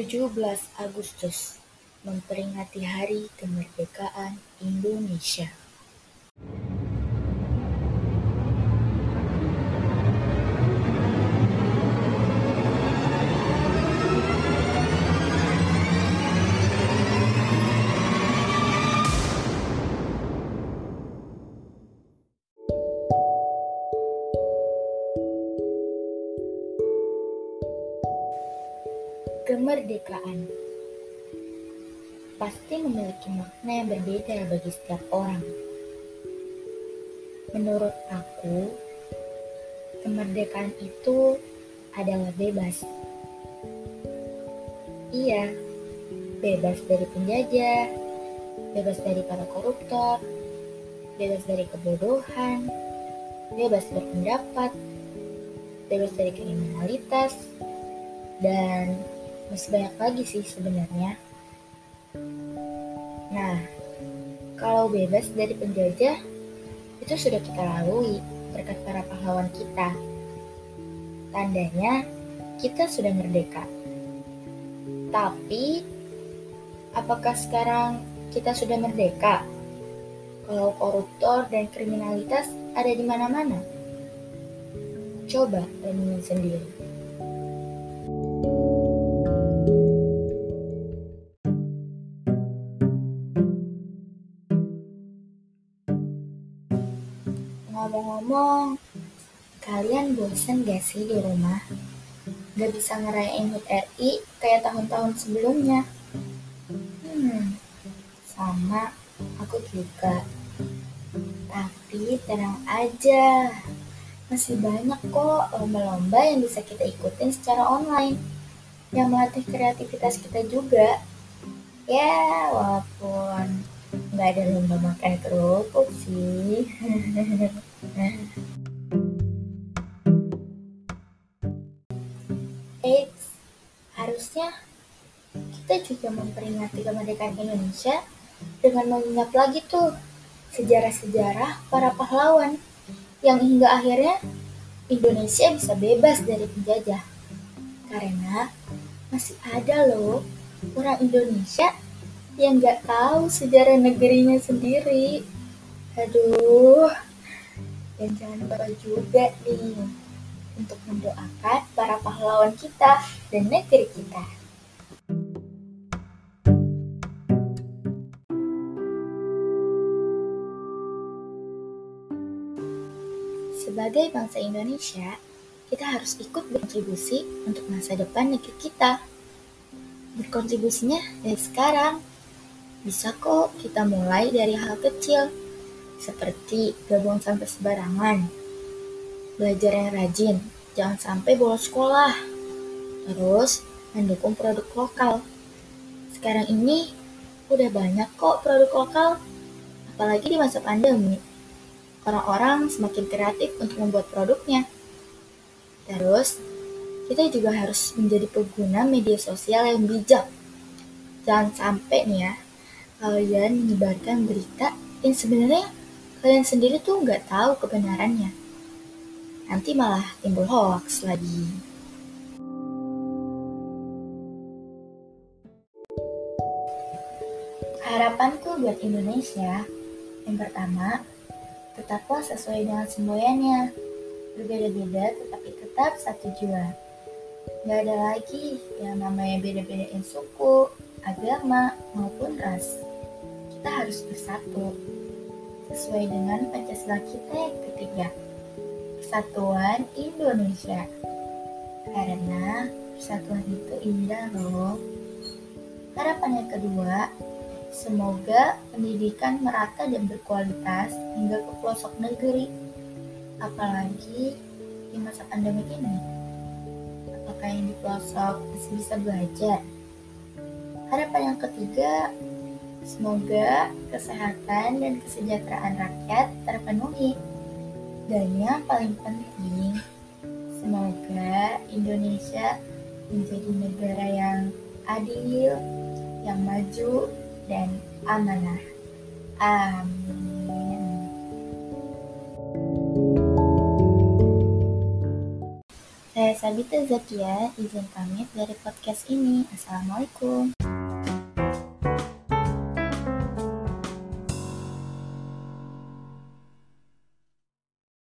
17 Agustus memperingati Hari Kemerdekaan Indonesia. Kemerdekaan pasti memiliki makna yang berbeda bagi setiap orang. Menurut aku, kemerdekaan itu adalah bebas. Iya, bebas dari penjajah, bebas dari para koruptor, bebas dari kebodohan, bebas berpendapat, bebas dari kriminalitas, dan masih banyak lagi sih sebenarnya. Nah, kalau bebas dari penjajah, itu sudah kita lalui berkat para pahlawan kita. Tandanya, kita sudah merdeka. Tapi, apakah sekarang kita sudah merdeka? Kalau koruptor dan kriminalitas ada di mana-mana? Coba renungin sendiri. Ngomong-ngomong, kalian bosan gak sih di rumah? Gak bisa ngerayain HUT RI kayak tahun-tahun sebelumnya? Hmm, sama, aku juga. Tapi tenang aja, masih banyak kok lomba-lomba yang bisa kita ikutin secara online yang melatih kreativitas kita juga. Ya, walaupun nggak ada lomba makan kerupuk sih. Eits, harusnya kita juga memperingati kemerdekaan Indonesia dengan mengingat lagi tuh sejarah-sejarah para pahlawan yang hingga akhirnya Indonesia bisa bebas dari penjajah. Karena masih ada loh orang Indonesia yang nggak tahu sejarah negerinya sendiri. Aduh, dan jangan lupa juga nih untuk mendoakan para pahlawan kita dan negeri kita. Sebagai bangsa Indonesia, kita harus ikut berkontribusi untuk masa depan negeri kita. Berkontribusinya dari sekarang. Bisa kok kita mulai dari hal kecil, seperti gabung sampai sebarangan, belajar yang rajin, jangan sampai bolos sekolah, terus mendukung produk lokal. Sekarang ini udah banyak kok produk lokal, apalagi di masa pandemi orang-orang semakin kreatif untuk membuat produknya. Terus, kita juga harus menjadi pengguna media sosial yang bijak. Jangan sampai nih ya, kalian menyebarkan berita yang sebenarnya kalian sendiri tuh nggak tahu kebenarannya. Nanti malah timbul hoax lagi. Harapanku buat Indonesia, yang pertama, tetaplah sesuai dengan semboyannya. Berbeda-beda tetapi tetap satu jua. Gak ada lagi yang namanya beda-bedain suku, agama, maupun ras. Kita harus bersatu. Sesuai dengan Pancasila kita yang ketiga. Persatuan Indonesia. Karena persatuan itu indah loh. Harapan yang kedua, Semoga pendidikan merata dan berkualitas hingga ke pelosok negeri, apalagi di masa pandemi ini. Apakah yang di pelosok masih bisa belajar? Harapan yang ketiga, semoga kesehatan dan kesejahteraan rakyat terpenuhi. Dan yang paling penting, semoga Indonesia menjadi negara yang adil, yang maju, dan amanah. Amin. Saya Sabita Zakia, izin pamit dari podcast ini. Assalamualaikum.